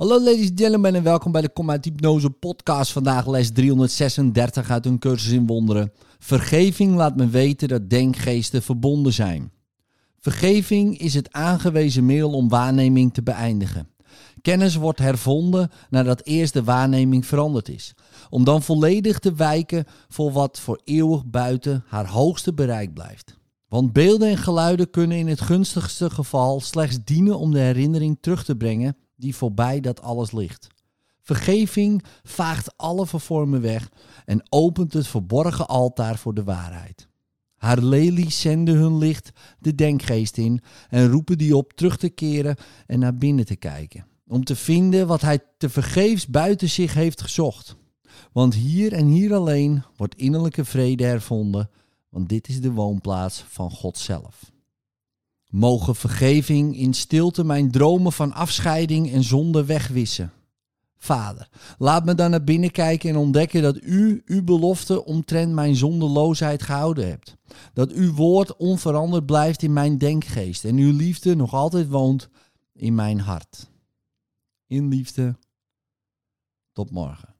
Hallo ladies and gentlemen en welkom bij de Kom uit Hypnose podcast. Vandaag les 336 uit een cursus in wonderen. Vergeving laat me weten dat denkgeesten verbonden zijn. Vergeving is het aangewezen middel om waarneming te beëindigen. Kennis wordt hervonden nadat eerst de waarneming veranderd is. Om dan volledig te wijken voor wat voor eeuwig buiten haar hoogste bereik blijft. Want beelden en geluiden kunnen in het gunstigste geval slechts dienen om de herinnering terug te brengen die voorbij dat alles ligt. Vergeving vaagt alle vervormen weg en opent het verborgen altaar voor de waarheid. Haar lelies zenden hun licht de denkgeest in en roepen die op terug te keren en naar binnen te kijken. Om te vinden wat hij te vergeefs buiten zich heeft gezocht. Want hier en hier alleen wordt innerlijke vrede hervonden, want dit is de woonplaats van God zelf. Mogen vergeving in stilte mijn dromen van afscheiding en zonde wegwissen. Vader, laat me dan naar binnen kijken en ontdekken dat u uw belofte omtrent mijn zondeloosheid gehouden hebt. Dat uw woord onveranderd blijft in mijn denkgeest en uw liefde nog altijd woont in mijn hart. In liefde. Tot morgen.